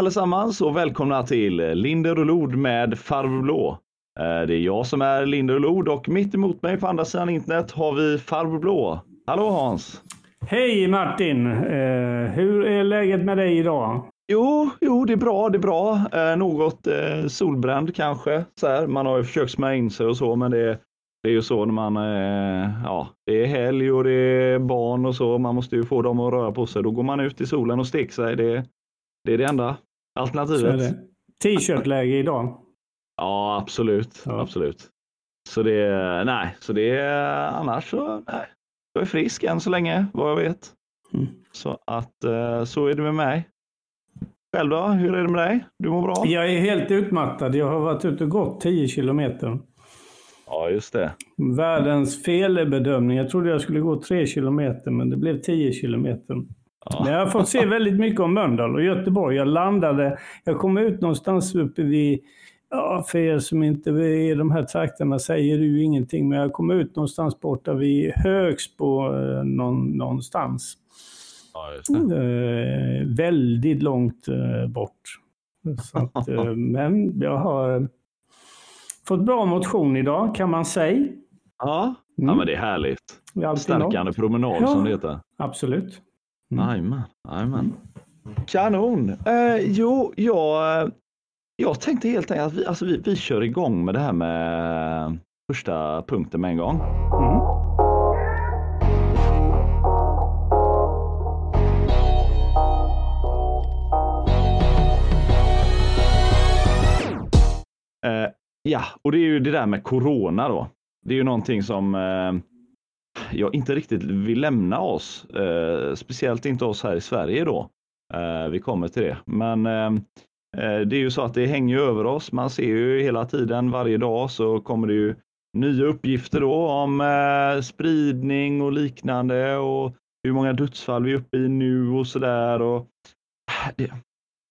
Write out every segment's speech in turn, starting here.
allesammans och välkomna till Linder och Lod med Farbror Blå. Eh, det är jag som är Linder och Lod och mitt emot mig på andra sidan internet har vi Farbror Blå. Hallå Hans! Hej Martin! Eh, hur är läget med dig idag? Jo, jo, det är bra, det är bra. Eh, något solbränd kanske. Så här. Man har ju försökt smörja in sig och så, men det, det är ju så när man, ja, det är helg och det är barn och så. Man måste ju få dem att röra på sig. Då går man ut i solen och steker sig. Det, det är det enda alternativet. T-shirt-läge idag. Ja, absolut. Ja. Absolut. Så det, nej, så det är annars så, nej. Jag är frisk än så länge, vad jag vet. Mm. Så att eh, så är det med mig. Själv då? Hur är det med dig? Du mår bra? Jag är helt utmattad. Jag har varit ute och gått 10 kilometer. Ja, just det. Världens felbedömning. Jag trodde jag skulle gå 3 kilometer, men det blev 10 kilometer. Ja. Men jag har fått se väldigt mycket om Mölndal och Göteborg. Jag landade, jag kom ut någonstans uppe vid, ja, för er som inte är i de här trakterna säger ju ingenting, men jag kom ut någonstans borta vid Högsbo eh, någon, någonstans. Ja, eh, väldigt långt eh, bort. Att, eh, men jag har fått bra motion idag kan man säga. Ja, mm. ja men det är härligt. Stärkande promenad ja, som det heter. Absolut. Mm. Jajamän, jajamän. Kanon! Eh, jo, jag, jag tänkte helt enkelt att vi, alltså vi, vi kör igång med det här med första punkten med en gång. Mm. Eh, ja, och det är ju det där med corona då. Det är ju någonting som eh, jag inte riktigt vill lämna oss. Eh, speciellt inte oss här i Sverige då. Eh, vi kommer till det. Men eh, eh det är ju så att det hänger över oss. Man ser ju hela tiden, varje dag så kommer det ju nya uppgifter då om eh, spridning och liknande och hur många dödsfall vi är uppe i nu och sådär. Eh,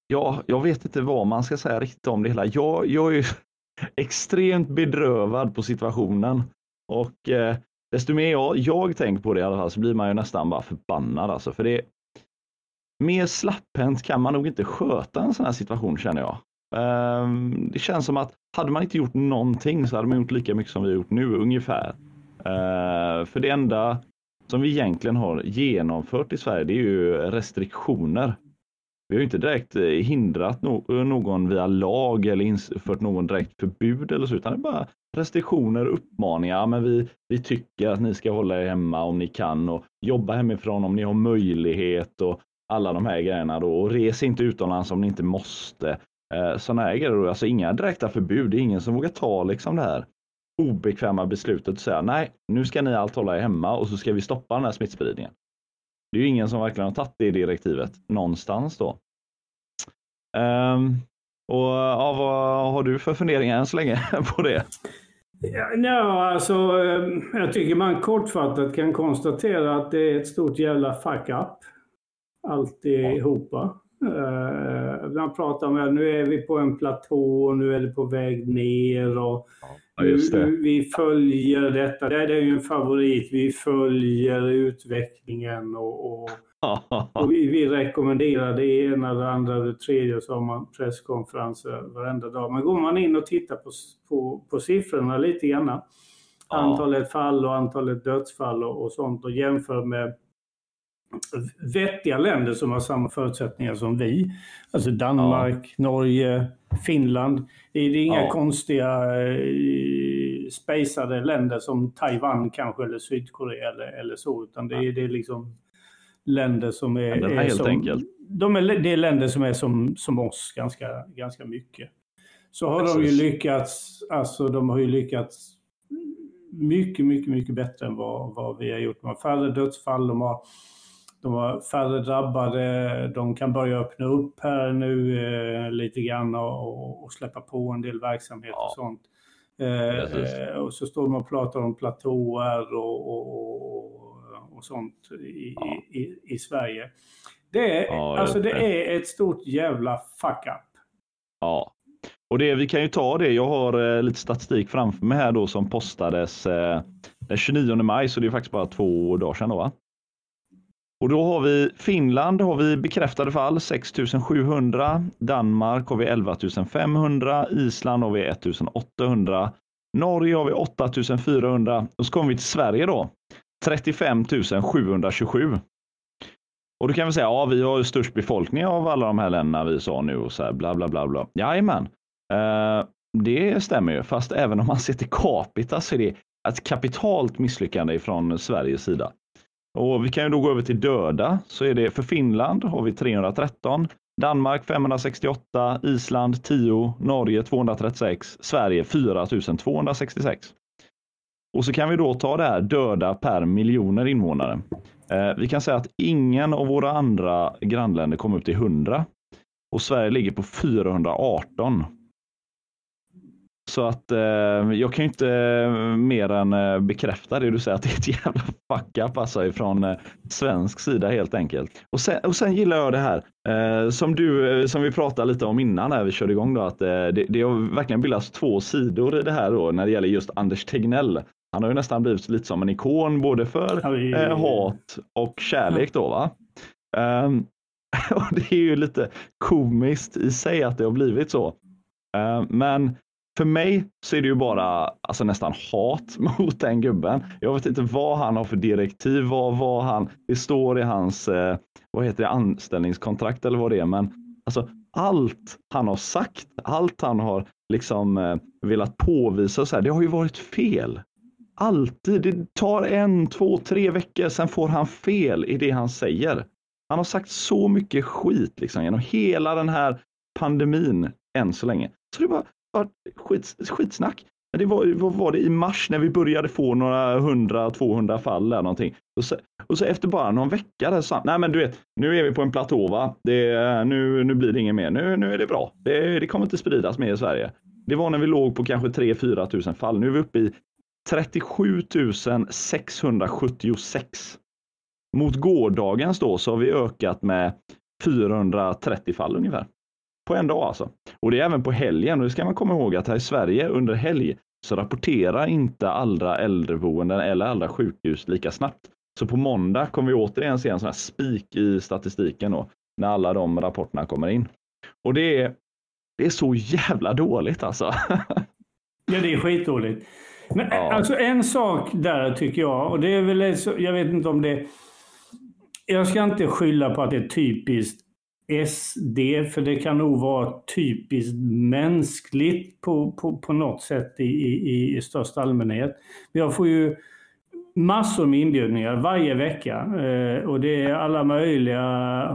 ja, jag vet inte vad man ska säga riktigt om det hela. Jag, jag är extremt bedrövad på situationen och eh, desto mer jag, jag tänker på det i alla fall så blir man ju nästan bara förbannad alltså. För det mer slapphänt kan man nog inte sköta en sån här situation känner jag. Um, det känns som att hade man inte gjort någonting så hade man gjort lika mycket som vi har gjort nu ungefär. Uh, för det enda som vi egentligen har genomfört i Sverige det är ju restriktioner. Vi har inte direkt eh, hindrat no någon via lag eller infört någon direkt förbud eller så, utan det är bara restriktioner, uppmaningar. Men vi, vi tycker att ni ska hålla er hemma om ni kan och jobba hemifrån om ni har möjlighet och alla de här grejerna då. Och res inte utomlands om ni inte måste. Eh, sådana här grejer. Alltså inga direkta förbud. Det är ingen som vågar ta liksom det här obekväma beslutet och säga nej, nu ska ni allt hålla er hemma och så ska vi stoppa den här smittspridningen. Det är ju ingen som verkligen har tagit det direktivet någonstans då. Um, och ja, vad har du för funderingar än så länge på det? Ja, alltså, ehm, jag tycker man kortfattat kan konstatera att det är ett stort jävla fuck up. Alltihopa. Uh, man pratar om att nu är vi på en platå och nu är det på väg ner och ja, vi följer detta. Det är ju en favorit. Vi följer utvecklingen och, och och vi, vi rekommenderar det ena, det andra, det tredje och så har man presskonferenser varenda dag. Men går man in och tittar på, på, på siffrorna lite grann, antalet fall och antalet dödsfall och, och sånt och jämför med vettiga länder som har samma förutsättningar som vi. Alltså Danmark, ja. Norge, Finland. Det är inga ja. konstiga eh, spacade länder som Taiwan kanske eller Sydkorea eller, eller så, utan det är, det är liksom länder som är... Ja, är helt som, enkelt. De är, det är länder som är som, som oss ganska, ganska mycket. Så har Precis. de ju lyckats, alltså de har ju lyckats mycket, mycket, mycket bättre än vad, vad vi har gjort. De har färre dödsfall, de har, de har färre drabbade, de kan börja öppna upp här nu eh, lite grann och, och, släppa på en del verksamhet ja. och sånt. Eh, och så står de och pratar om platåer och, och, och sånt i, ja. i, i, Sverige. Det är, ja, alltså det är ett stort jävla fuck up. Ja, och det, vi kan ju ta det. Jag har eh, lite statistik framför mig här då som postades eh, den 29 maj, så det är faktiskt bara två dagar sedan då va? Och då har vi Finland har vi bekräftade fall 6700, Danmark har vi 11 500, Island har vi 1800, Norge har vi 8400 och så kommer vi till Sverige då. 35 727. Och då kan vi säga, ja vi har ju störst befolkning av alla de här länderna vi sa nu och så här bla bla bla bla. Jajamän, eh, det stämmer ju. Fast även om man ser till capita så är det ett kapitalt misslyckande från Sveriges sida. Och vi kan ju då gå över till döda, så är det för Finland har vi 313, Danmark 568, Island 10, Norge 236, Sverige 4266. Och så kan vi då ta det här döda per miljoner invånare. Eh, vi kan säga att ingen av våra andra grannländer kom upp till 100 och Sverige ligger på 418. Så att eh, jag kan ju inte eh, mer än eh, bekräfta det du säger att det är ett jävla fuck up alltså ifrån eh, svensk sida helt enkelt. Och sen, och sen gillar jag det här som du, som vi pratade lite om innan när vi körde igång då att det, det har verkligen bildats två sidor i det här då när det gäller just Anders Tegnell. Han har ju nästan blivit lite som en ikon både för hat och kärlek då va. Um, och det är ju lite komiskt i sig att det har blivit så. Uh, men för mig så är det ju bara alltså nästan hat mot den gubben. Jag vet inte vad han har för direktiv, vad, vad han, det står i hans eh, vad heter det, anställningskontrakt eller vad det är. Men alltså, allt han har sagt, allt han har liksom eh, velat påvisa, så här, det har ju varit fel. Alltid. Det tar en, två, tre veckor, sen får han fel i det han säger. Han har sagt så mycket skit liksom, genom hela den här pandemin än så länge. Så det är bara, skits, skitsnack. Men det var, vad var det i mars när vi började få några hundra, 200 fall eller någonting. Och så, och så efter bara någon vecka där så, nej men du vet, nu är vi på en platå va. Det, nu, nu blir det inget mer. Nu, nu är det bra. Det, det kommer inte spridas mer i Sverige. Det var när vi låg på kanske 3-4 tusen fall. Nu är vi uppe i 37 676. Mot gårdagens då så har vi ökat med 430 fall ungefär på en dag alltså. Och det är även på helgen och det ska man komma ihåg att här i Sverige under helg så rapporterar inte alla äldreboenden eller alla sjukhus lika snabbt. Så på måndag kommer vi återigen se en sån här spik i statistiken då, när alla de rapporterna kommer in. Och det är, det är så jävla dåligt alltså. ja, det är skitdåligt. Men ja. alltså en sak där tycker jag, och det är väl, jag vet inte om det jag ska inte skylla på att det är typiskt SD, för det kan nog vara typiskt mänskligt på, på, på något sätt i, i, i största allmänhet. Jag får ju massor med inbjudningar varje vecka eh, och det är alla möjliga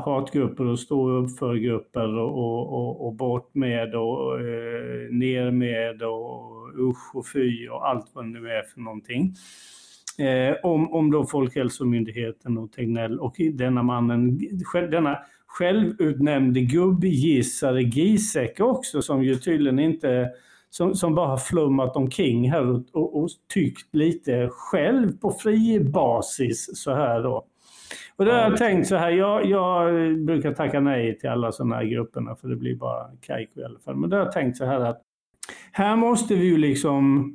hatgrupper och stå upp för grupper och, och, och bort med och eh, ner med och usch och fy och allt vad det nu är för någonting. Eh, om, om då Folkhälsomyndigheten och Tegnell och denna mannen, denna självutnämnde gubbgissare Giesecke också som ju tydligen inte som, som bara har flummat omkring här och, och, och, tyckt lite själv på fri basis så här då. Och då har jag tänkt så här, jag, jag brukar tacka nej till alla sådana här grupperna för det blir bara kajko i alla fall. Men då har jag tänkt så här att här måste vi ju liksom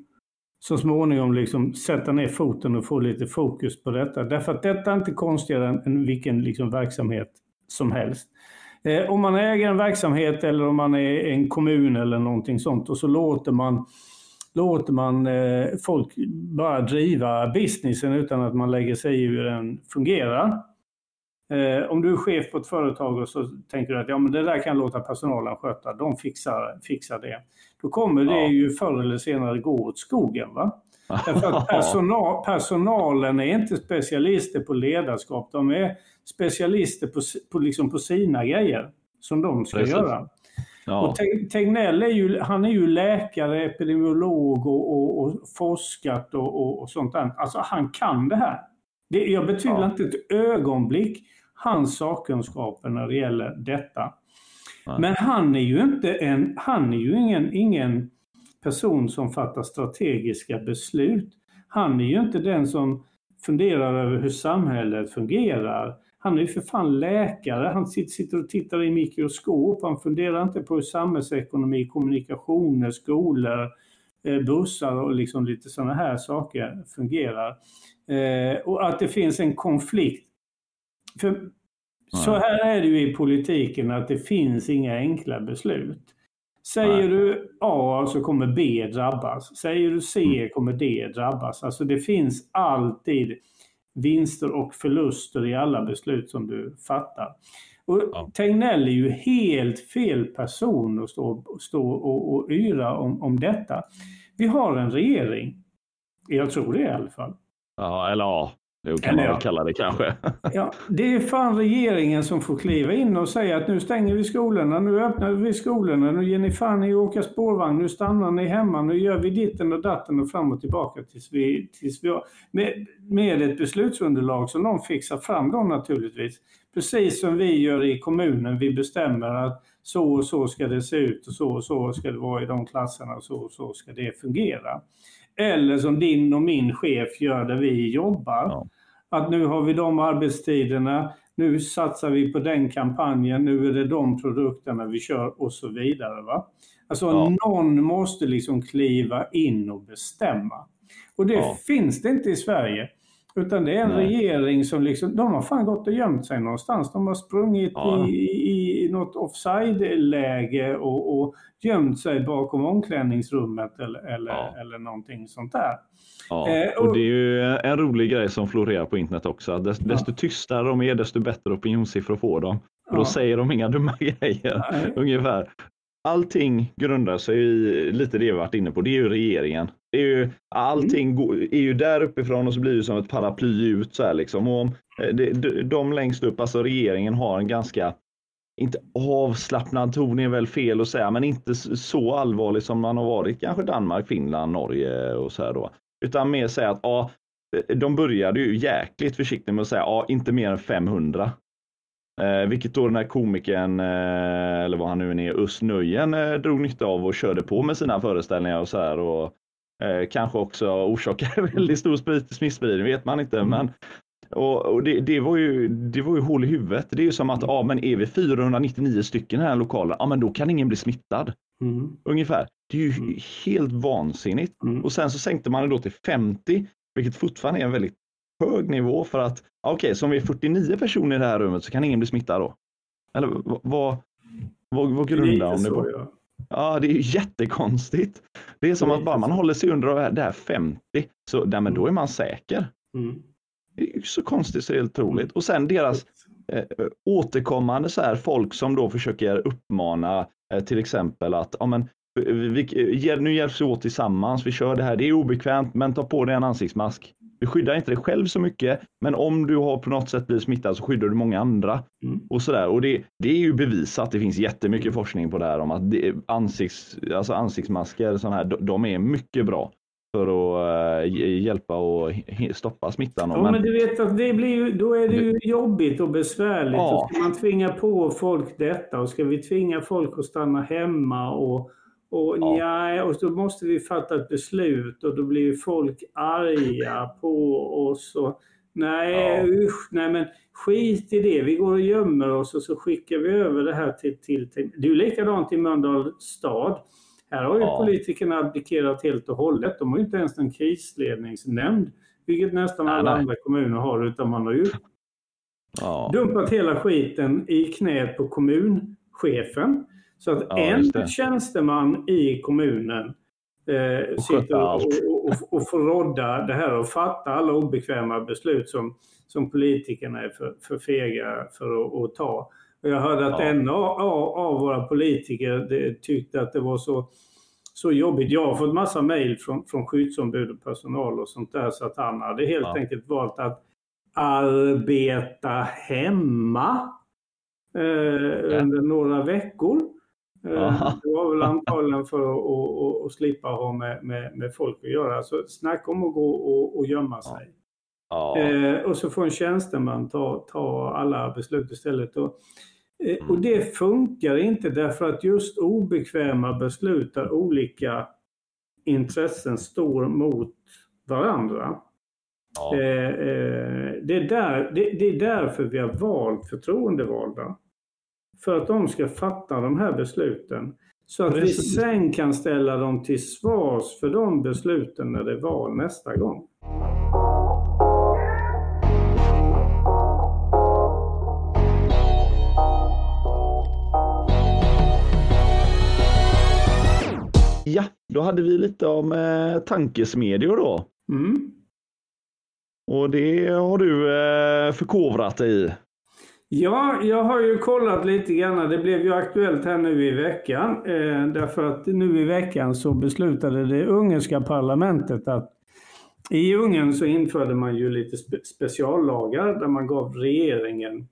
så småningom liksom sätta ner foten och få lite fokus på detta. Därför att detta är inte konstigare än, vilken liksom verksamhet som helst. Eh, om man äger en verksamhet eller om man är en kommun eller någonting sånt och så låter man, låter man eh, folk bara driva businessen utan att man lägger sig i hur den fungerar. Eh, om du är chef på ett företag och så tänker du att ja, men det där kan låta personalen sköta, de fixar, fixar det. Då kommer det ju förr eller senare gå åt skogen. Va? Därför att personal, personalen är inte specialister på ledarskap. De är specialister på, på, liksom på sina grejer som de ska Precis. göra. Ja. Och Tegnell är ju, han är ju läkare, epidemiolog och, och, och forskat och, och, sånt där. Alltså han kan det här. Det, jag betvivlar ja. inte ett ögonblick hans sakkunskaper när det gäller detta. Nej. Men han är ju inte en, han är ju ingen, ingen person som fattar strategiska beslut. Han är ju inte den som funderar över hur samhället fungerar. Han är ju för fan läkare, han sitter och tittar i mikroskop, han funderar inte på hur samhällsekonomi, kommunikationer, skolor, eh, bussar och liksom lite sådana här saker fungerar. Eh, och att det finns en konflikt för så här är det ju i politiken att det finns inga enkla beslut. Säger du A så kommer B drabbas. Säger du C mm. kommer D drabbas. Alltså det finns alltid vinster och förluster i alla beslut som du fattar. Och ja. Tegnell är ju helt fel person att stå, stå och, och yra om, om detta. Vi har en regering, jag tror det i alla fall. Ja, eller ja, det kan man väl kalla det kanske. Ja, det är fan regeringen som får kliva in och säga att nu stänger vi skolorna, nu öppnar vi skolorna, nu ger ni fan i att åka spårvagn, nu stannar ni hemma, nu gör vi ditten och datten och fram och tillbaka tills vi, tills vi har, med, med ett beslutsunderlag som de fixar fram då naturligtvis. Precis som vi gör i kommunen, vi bestämmer att så och så ska det se ut och så och så ska det vara i de klasserna och så och så ska det fungera. Eller som din och min chef gör där vi jobbar. Ja. Att nu har vi de arbetstiderna, nu satsar vi på den kampanjen, nu är det de produkterna vi kör och så vidare. Va? Alltså ja. någon måste liksom kliva in och bestämma. Och det ja. finns det inte i Sverige. Utan det är en Nej. regering som liksom, de har fan gått och gömt sig någonstans. De har sprungit ja. i, i något offside-läge och, och gömt sig bakom omklädningsrummet eller, eller, ja. eller någonting sånt där. Ja, eh, och, och det är ju en rolig grej som florerar på internet också. Desto, ja. desto tystare de är, desto bättre opinionssiffror får de. Och då säger de inga dumma grejer. Nej. Ungefär allting grundar sig i lite det vi varit inne på. Det är ju regeringen. Det är ju, allting mm. är ju där uppifrån och så blir det som ett paraply ut så här liksom. Och eh, det, de längst upp, alltså regeringen har en ganska inte avslappnad ton är väl fel att säga, men inte så allvarlig som man har varit kanske Danmark, Finland, Norge och så här då. Utan mer säga att ja, de började ju jäkligt försiktigt med att säga ja, inte mer än 500. Eh, vilket då den här komikern, eh, eller vad han nu är, Us Nujen eh, drog nytta av och körde på med sina föreställningar och så här. Och, eh, kanske också orsakade väldigt stor smittspridning, vet man inte. Mm. Men, och, och det, det, var ju, det var ju hål i huvudet. Det är ju som att, ja men är vi 499 stycken i den här lokalen, ja men då kan ingen bli smittad. Mm. Ungefär. Det är ju mm. helt vansinnigt. Mm. Och sen så sänkte man det då till 50, vilket fortfarande är en väldigt hög nivå för att, okej, okay, så om vi är 49 personer i det här rummet så kan ingen bli smittad då? Eller vad, vad, vad, vad grundar om det på? Ja. Ja, det är ju jättekonstigt. Det är som att bara man håller sig under det här 50, så där, men då är man säker. Mm. Det är så konstigt så det är helt otroligt. Och sen deras eh, återkommande så här folk som då försöker uppmana eh, till exempel att ja, men, vi, nu hjälps vi åt tillsammans, vi kör det här, det är obekvämt, men ta på dig en ansiktsmask. Du skyddar inte dig själv så mycket, men om du har på något sätt blivit smittad så skyddar du många andra. Mm. Och sådär. Och det, det är ju bevisat, det finns jättemycket mm. forskning på det här om att det, ansikts, alltså ansiktsmasker, sån här, de, de är mycket bra för att uh, hjälpa och stoppa smittan. Ja, men, men du vet att det blir ju, då är det ju jobbigt och besvärligt. Ja. Och ska man tvinga på folk detta och ska vi tvinga folk att stanna hemma och och ja. och då måste vi fatta ett beslut och då blir folk arga på oss. Och, nej, ja. usch, nej men skit i det. Vi går och gömmer oss och så skickar vi över det här till... till, till. Det är ju likadant i Mölndal stad. Här har ju ja. politikerna abdikerat helt och hållet. De har ju inte ens en krisledningsnämnd, vilket nästan nej, alla nej. andra kommuner har, utan man har ju ja. dumpat hela skiten i knät på kommunchefen. Så att ja, en tjänsteman i kommunen eh, sitter och, och, och, och får rodda det här och fatta alla obekväma beslut som, som politikerna är för, för fega för att, att ta. Och jag hörde att ja. en av, av, våra politiker det, tyckte att det var så, så jobbigt. Jag har fått massa mejl från, från skyddsombud och personal och sånt där så att han hade helt ja. enkelt valt att arbeta hemma eh, under några veckor. Eh, det var väl antagligen för att, att, att slippa ha med, med, med, folk att göra. Så snacka om att gå och, och gömma sig. Ja. Eh, och så får en tjänsteman ta, ta alla beslut istället. Och, eh, och mm. det funkar inte därför att just obekväma beslut där olika intressen står mot varandra. Ja. Eh, eh det, är där, det, det, är därför vi har valt förtroendevalda för att de ska fatta de här besluten. Så att Precis. vi sen kan ställa dem till svars för de besluten när det är val nästa gång. Ja, då hade vi lite om eh, tankesmedjor då. Mm. Och det har du eh, förkovrat dig i. Ja, jag har ju kollat lite grann. Det blev ju aktuellt här nu i veckan. Eh, därför att nu i veckan så beslutade det ungerska parlamentet att i Ungern så införde man ju lite spe speciallagar där man gav regeringen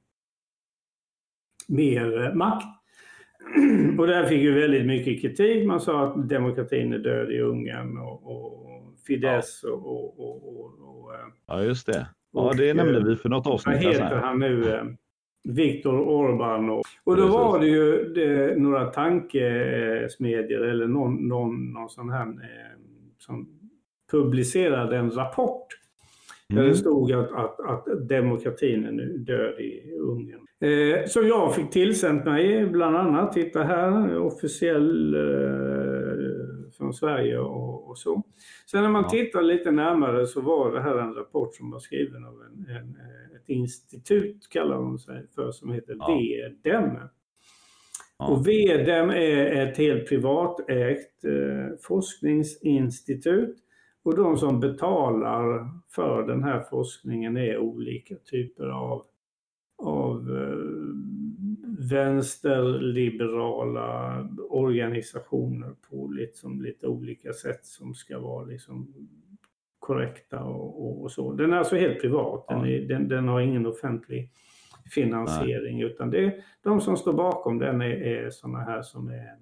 mer eh, makt. Och där fick ju väldigt mycket kritik. Man sa att demokratin är död i Ungern och, och Fidesz ja. och, och, och, eh, Ja, just det. Ja, det nämnde vi för något avsnitt Vad heter han nu? Viktor Orbán. Och, och då var det ju det, några tankesmedjor eller någon, någon, någon sån här eh, som publicerade en rapport där mm. det stod att, att, att demokratin är nu död i Ungern. Eh, som jag fick tillsänt mig, bland annat, titta här, officiell eh, från Sverige och, och, så. Sen när man ja. tittar lite närmare så var det här en rapport som var skriven av en, en ett institut, kallar de sig för, som heter ja. VDEM. Ja. Och VDEM är ett helt privatägt eh, forskningsinstitut och de som betalar för den här forskningen är olika typer av, av eh, vänsterliberala organisationer på liksom lite olika sätt som ska vara liksom korrekta och, och, och så. Den är alltså helt privat, den, är, den, den har ingen offentlig finansiering Nej. utan det, de som står bakom den är, är sådana här som är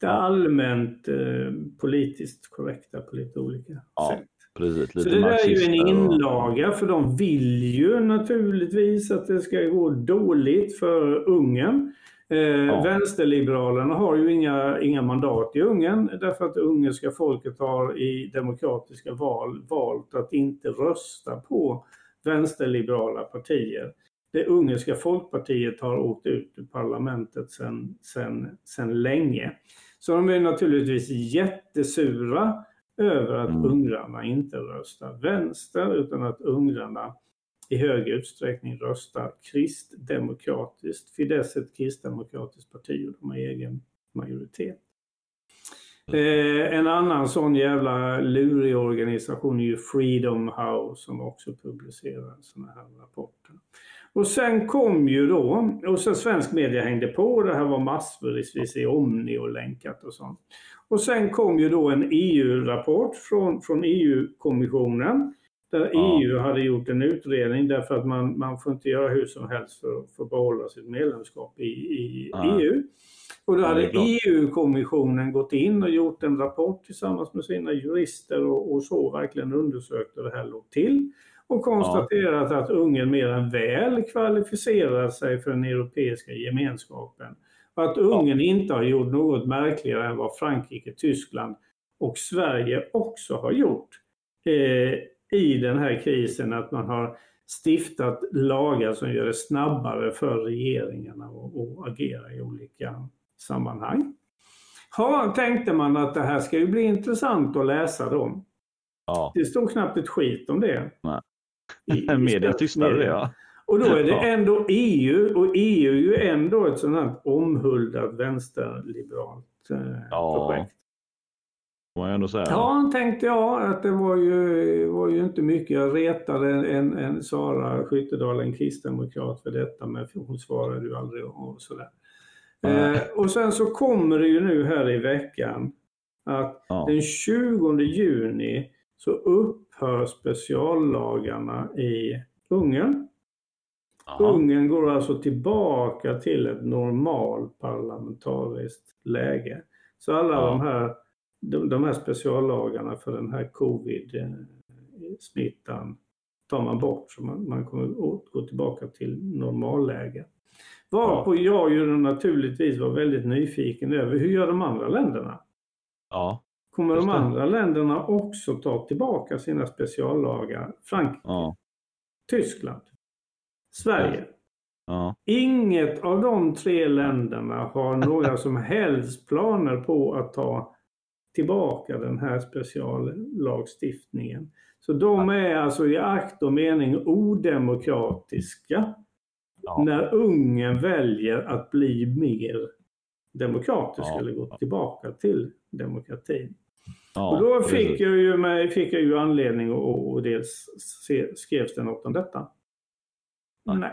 det allmänt eh, politiskt korrekta på lite olika ja, sätt. Precis, lite så det där är ju en inlaga för de vill ju naturligtvis att det ska gå dåligt för Ungern. Eh, ja. Vänsterliberalerna har ju inga, inga mandat i Ungern därför att det ungerska folket har i demokratiska val valt att inte rösta på vänsterliberala partier. Det ungerska folkpartiet har åkt ut ur parlamentet sedan sen, sen länge. Så de är naturligtvis jättesura över att mm. ungrarna inte röstar vänster utan att ungrarna i hög utsträckning röstar kristdemokratiskt. Fidesz är ett kristdemokratiskt parti och de har egen majoritet. Eh, en annan sån jävla lurig organisation är ju Freedom House som också publicerar såna här rapporter. Och sen kom ju då, och sen svensk media hängde på, och det här var massvis i Omni och länkat och sånt. Och sen kom ju då en EU-rapport från, från EU-kommissionen där ja. EU hade gjort en utredning därför att man, man får inte göra hur som helst för, för att behålla sitt medlemskap i, i ja. EU. Och då hade EU-kommissionen gått in och gjort en rapport tillsammans med sina jurister och, och så verkligen undersökt hur det här låg till och konstaterat ja. att Ungern mer än väl kvalificerar sig för den europeiska gemenskapen. Och att Ungern ja. inte har gjort något märkligare än vad Frankrike, Tyskland och Sverige också har gjort eh, i den här krisen. Att man har stiftat lagar som gör det snabbare för regeringarna att agera i olika sammanhang. Ja, tänkte man att det här ska ju bli intressant att läsa då. Ja. Det stod knappt ett skit om det. Nej. media tystnade det ja. Och då är det ändå EU och EU är ju ändå ett sånt här omhuldat vänsterliberalt eh, ja. projekt. Får jag ändå säga. Ja, tänkte jag att det var ju, var ju inte mycket. Jag retade en, en Sara Skyttedal, en kristdemokrat för detta men hon svarade ju aldrig och sådär. Mm. Eh, och sen så kommer det ju nu här i veckan att ja. den 20 juni så upphör speciallagarna i Ungern. Aha. Ungern går alltså tillbaka till ett normalt parlamentariskt läge. Så alla ja. de, här, de, de här speciallagarna för den här covid-smittan tar man bort så man, man kommer att gå tillbaka till normalläge. Varpå ja. jag ju naturligtvis var väldigt nyfiken över hur gör de andra länderna? Ja. Kommer de andra länderna också ta tillbaka sina speciallagar? Frankrike, ja. Tyskland, Sverige. Ja. Inget av de tre länderna har några som helst planer på att ta tillbaka den här speciallagstiftningen. Så de är alltså i akt och mening odemokratiska ja. när Ungern väljer att bli mer demokrater ja. skulle gå tillbaka till demokratin. Ja, och då fick jag, ju med, fick jag ju anledning och, och dels se, skrevs det något om detta. Nej. Nej.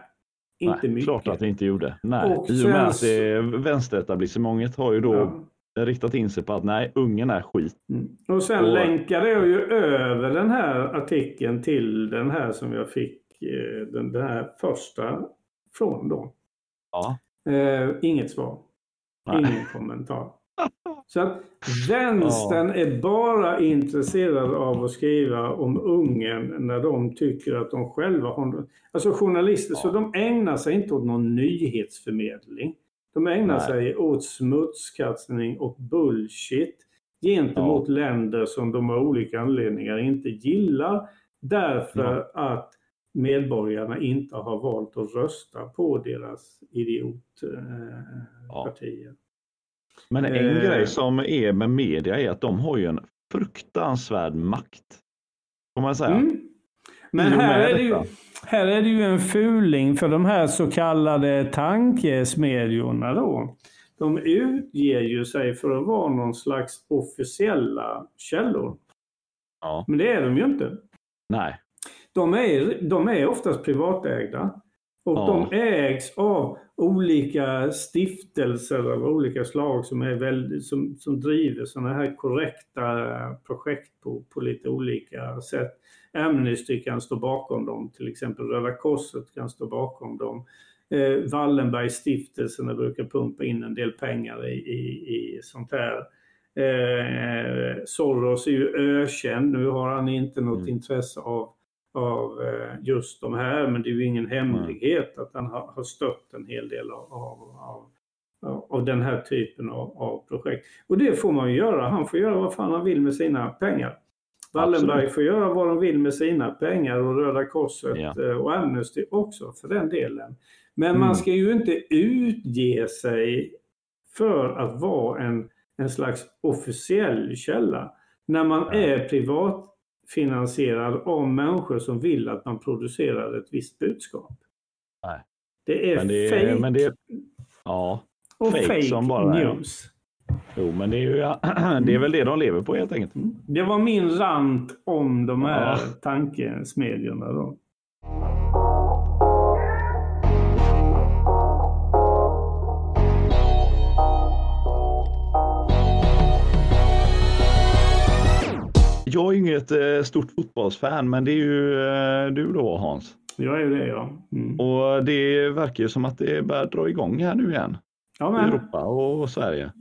Inte Nej, mycket. Klart att det inte gjorde. Nej, och i och med att det, vänsteretablissemanget har ju då ja. Riktat in sig på att nej, ungen är skit. Mm. Och sen och... länkade jag ju över den här artikeln till den här som jag fick, eh, den, den här första från då. Ja. Eh, inget svar. Nej. Ingen kommentar. Så att vänstern ja. är bara intresserad av att skriva om Ungern när de tycker att de själva har... Alltså journalister, ja. så de ägnar sig inte åt någon nyhetsförmedling. De ägnar Nej. sig åt smutskastning och bullshit gentemot ja. länder som de av olika anledningar inte gillar. Därför att medborgarna inte har valt att rösta på deras idiotpartier. Eh, men en eh. grej som är med media är att de har ju en fruktansvärd makt. Får man säga. Mm. Men här är, det ju, här är det ju en fuling för de här så kallade tankesmedjorna då. De utger ju sig för att vara någon slags officiella källor. Ja. Men det är de ju inte. Nej. De är, de är oftast privatägda. Och ja. de ägs av olika stiftelser av olika slag som, är väldigt, som, som driver sådana här korrekta projekt på, på lite olika sätt. Amnesty kan stå bakom dem, till exempel Röda Korset kan stå bakom dem. Eh, Wallenbergstiftelserna brukar pumpa in en del pengar i, i, i sånt här. Eh, Soros är ju ökänd, nu har han inte något mm. intresse av av eh, just de här, men det är ju ingen hemlighet att han har stött en hel del av, av, av, av den här typen av, av, projekt. Och det får man ju göra. Han får göra vad fan han vill med sina pengar. Wallenberg Absolut. får göra vad de vill med sina pengar och Röda Korset ja. Eh, och Amnesty också för den delen. Men mm. man ska ju inte utge sig för att vara en, en slags officiell källa. När man ja. är privat finansierad av människor som vill att man producerar ett visst budskap. Nej. Det är, men det är fake. Men det är, ja, och fake, fake som bara news. Jo, men det är, ju, det är väl det de lever på helt enkelt. Mm. Det var min rant om de här ja. tankesmedjorna då. Jag är inget eh, stort fotbollsfan, men det är ju eh, du då Hans. Jag är ju det ja. Mm. Och det verkar ju som att det börjar dra igång här nu igen. Ja, men... Europa och Sverige.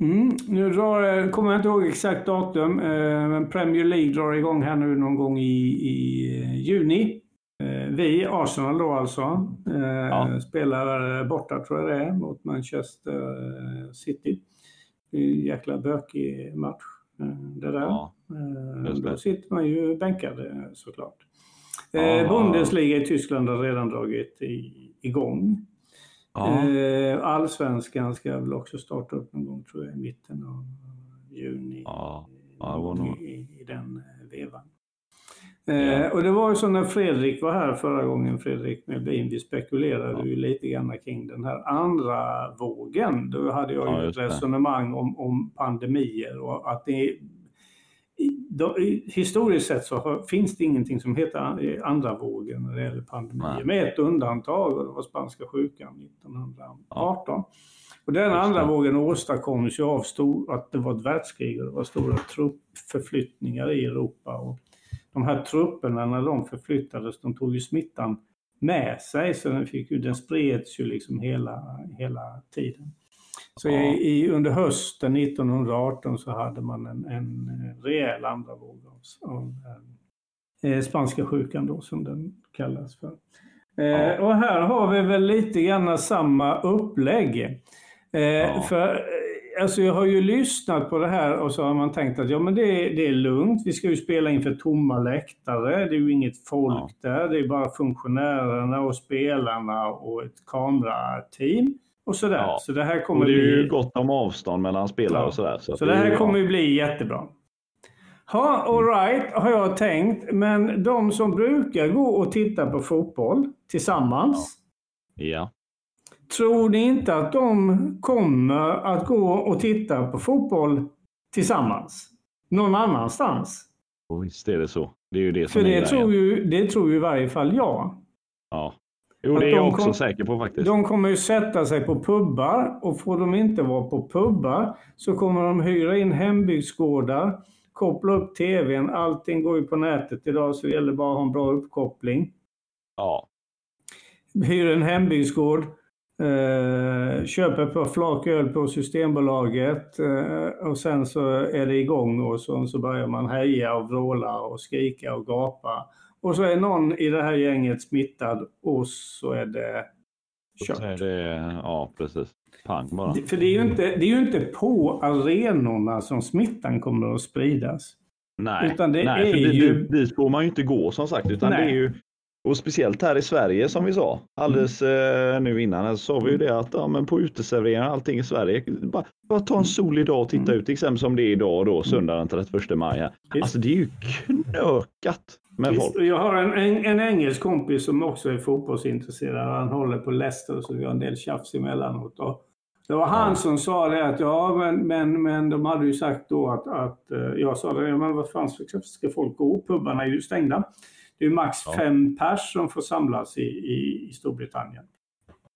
Mm, nu drar, eh, kommer jag inte ihåg exakt datum, men Premier League drar igång här nu någon gång i, i juni. Vi, Arsenal då alltså, ja. spelar borta tror jag det är mot Manchester City. Det är en jäkla bökig match. Det där. Ja. Eh, då sitter man ju bänkad eh, såklart. Ah. Bundesliga i Tyskland har redan dragit igång. Ah. Allsvenskan ska väl också starta upp någon gång tror jag i mitten av juni. Ah. Ah, i, i, den vevan. Yeah. och det var ju så när Fredrik var här förra gången, Fredrik Melin, vi spekulerade ja. ju lite grann kring den här andra vågen. Då hade jag ja, ju ett resonemang om, om pandemier och att det då, historiskt sett så har, finns det ingenting som heter andra vågen när det gäller pandemier. Nej. Med ett undantag och det var spanska sjukan 1918. Ja. Och den andra vågen åstadkoms ju av stor, att det var ett världskrig och det var stora truppförflyttningar i Europa. Och de här trupperna när de förflyttades, de tog ju smittan med sig så den, fick ju, den spreds ju liksom hela, hela tiden. Så ja. i, under hösten 1918 så hade man en, en rejäl andra våg av, av eh, spanska sjukan då som den kallas för. Eh, ja. och här har vi väl lite grann samma upplägg. Eh, ja. För eh, alltså jag har ju lyssnat på det här och så har man tänkt att ja men det, det är lugnt, vi ska ju spela inför tomma läktare, det är ju inget folk ja. där, det är bara funktionärerna och spelarna och ett kamerateam. Och sådär. Ja. Så det här kommer och det är bli... ju gott om avstånd mellan spelare ja. och sådär. Så, så det, här kommer ju bli jättebra. Ja, alright har jag tänkt. Men de som brukar gå och titta på fotboll tillsammans. Ja. Tror ni inte att de kommer att gå och titta på fotboll tillsammans? Någon annanstans? Och visst är det så. Det är ju det som För det tror, ju, det tror ju i varje fall jag. Ja. Jo, det är jag också kom, säker på faktiskt. De kommer ju sätta sig på pubbar och får de inte vara på pubbar så kommer de hyra in hembygdsgårdar, koppla upp tvn. Allting går ju på nätet idag så det gäller bara att ha en bra uppkoppling. Ja. Hyr en hembygdsgård, eh, köper par flak öl på Systembolaget eh, och sen så är det igång och så, så börjar man heja och vråla och skrika och gapa. Och så är någon i det här gänget smittad och så är det kört. Är det, ja, precis. Pang bara. För det är, ju inte, det är ju inte på arenorna som smittan kommer att spridas. Nej, Utan det nej är dit, ju- dit får man ju inte gå som sagt. Utan Nej. det är ju, och speciellt här i Sverige som vi sa alldeles eh, nu innan så sa vi ju det att ja, men på uteserveringar allting i Sverige, bara, bara ta en solig dag och titta Mm. ut, till exempel som det är idag då, söndag den 31 maj. Alltså det är ju knökat med Visst, folk. Jag har en, en, en engelsk kompis som också är fotbollsintresserad. Han håller på Leicester så vi har en del tjafs emellanåt. Och det var han som sa det att ja, men, men, men de hade ju sagt då att, att eh, jag sa det, men vad fan ska, folk gå? Pubbarna är ju stängda. Det är max Ja. fem pers som får samlas i, i, i Storbritannien.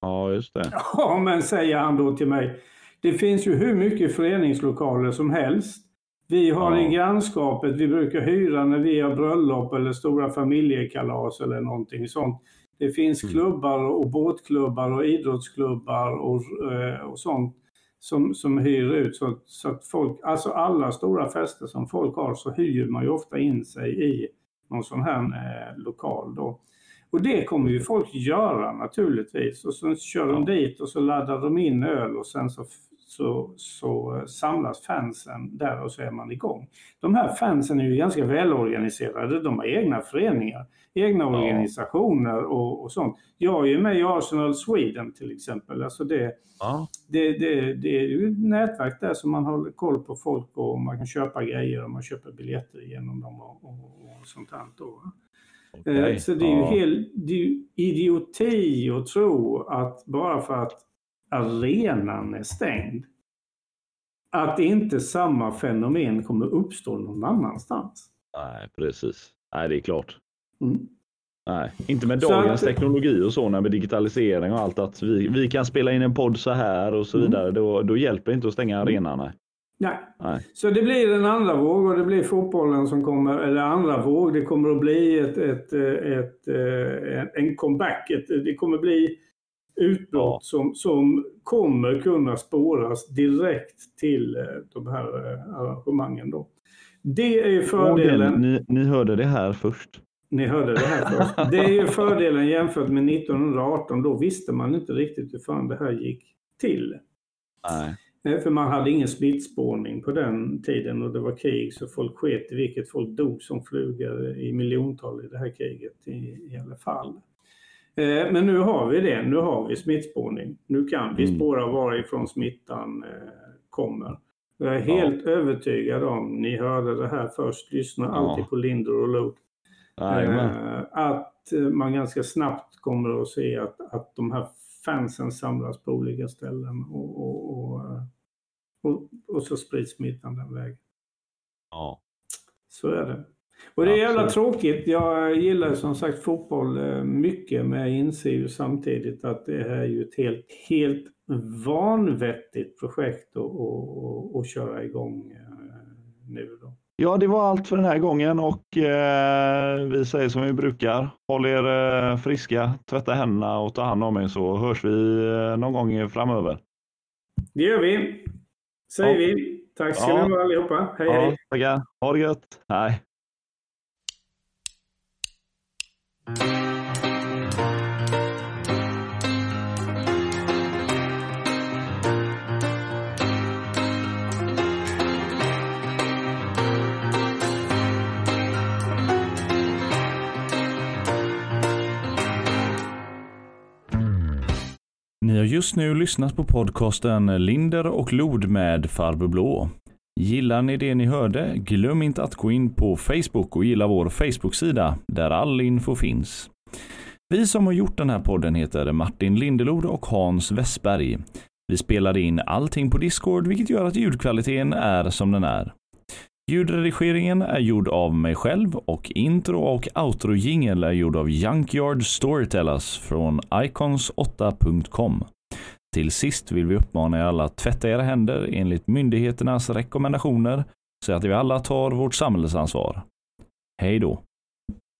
Ja, just det. Ja, men säger han då till mig. Det finns ju hur mycket föreningslokaler som helst. Vi har Ja. i grannskapet, vi brukar hyra när vi har bröllop eller stora familjekalas eller någonting sånt. Det finns Mm. klubbar och båtklubbar och idrottsklubbar och, eh, och sånt som, som hyr ut. Så, så att folk, alltså alla stora fester som folk har så hyr man ju ofta in sig i någon sån här eh, lokal då. Och det kommer ju folk göra naturligtvis. Och så kör de dit och så laddar de in öl och sen så, så, så samlas fansen där och så är man igång. De här fansen är ju ganska välorganiserade. De har egna föreningar, egna Ja. organisationer och, och sånt. Jag är ju med i Arsenal Sweden till exempel. Alltså det, Ja, det, det, det är ju ett nätverk där som man håller koll på folk och man kan köpa grejer och man köper biljetter genom dem och, och, och sånt okej. Eh, Så det är ju Ja. helt det är ju idioti att tro att bara för att arenan är stängd att inte samma fenomen kommer uppstå någon annanstans. Nej, precis. Nej, det är klart. Mm. Nej, inte med dagens att- teknologi och så, när med digitalisering och allt, att vi, vi kan spela in en podd så här och så Mm. vidare. Då, då hjälper det inte att stänga arenan. Nej. Nej. Nej. Så det blir en andra våg och det blir fotbollen som kommer, eller andra våg, det kommer att bli ett, ett, ett, ett, en comeback. Det kommer bli utbrott som, som kommer kunna spåras direkt till eh, de här eh, arrangemangen. Då. Det är fördelen. Ni, ni hörde det här först. Ni hörde det här först. Det är ju fördelen jämfört med 1918. Då visste man inte riktigt hur fan det här gick till. Nej. Nej, För man hade ingen smittspårning på den tiden och det var krig så folk sket i vilket folk dog som flugor i miljontal i det här kriget i, i alla fall. Eh, Men nu har vi det, nu har vi smittspårning. Nu kan vi Mm. spåra varifrån smittan eh, kommer. Jag är Ja. helt övertygad om, ni hörde det här först, lyssna Ja. alltid på Linder och. Jajamän. Eh, att man ganska snabbt kommer att se att, att de här fansen samlas på olika ställen och, och, och, och, och så sprids smittan den vägen. Ja. Så är det. Och det är jävla tråkigt. Jag gillar som sagt fotboll eh, mycket men jag inser ju samtidigt att det här är ju ett helt, helt vanvettigt projekt att, att, att köra igång eh, nu då. ja, det var allt för den här gången och eh, vi säger som vi brukar. Håll er eh, friska, tvätta händerna och ta hand om er så hörs vi eh, någon gång framöver. Det gör vi. Säger Ja. vi. Tack ska ni ha allihopa. Hej Ja, hej. tackar. Ha det gött. Hej. Ni har just nu lyssnat på podcasten Linder och Lod med Farbror Blå. Gillar ni det ni hörde? Glöm inte att gå in på Facebook och gilla vår Facebook-sida där all info finns. Vi som har gjort den här podden heter Martin Lindelod och Hans Westberg. Vi spelade in allting på Discord, vilket gör att ljudkvaliteten är som den är. Ljudredigeringen är gjord av mig själv och intro och outro-jingel är gjord av Junkyard Storytellers från icons8.com. Till sist vill vi uppmana er alla att tvätta era händer enligt myndigheternas rekommendationer så att vi alla tar vårt samhällsansvar. Hej då!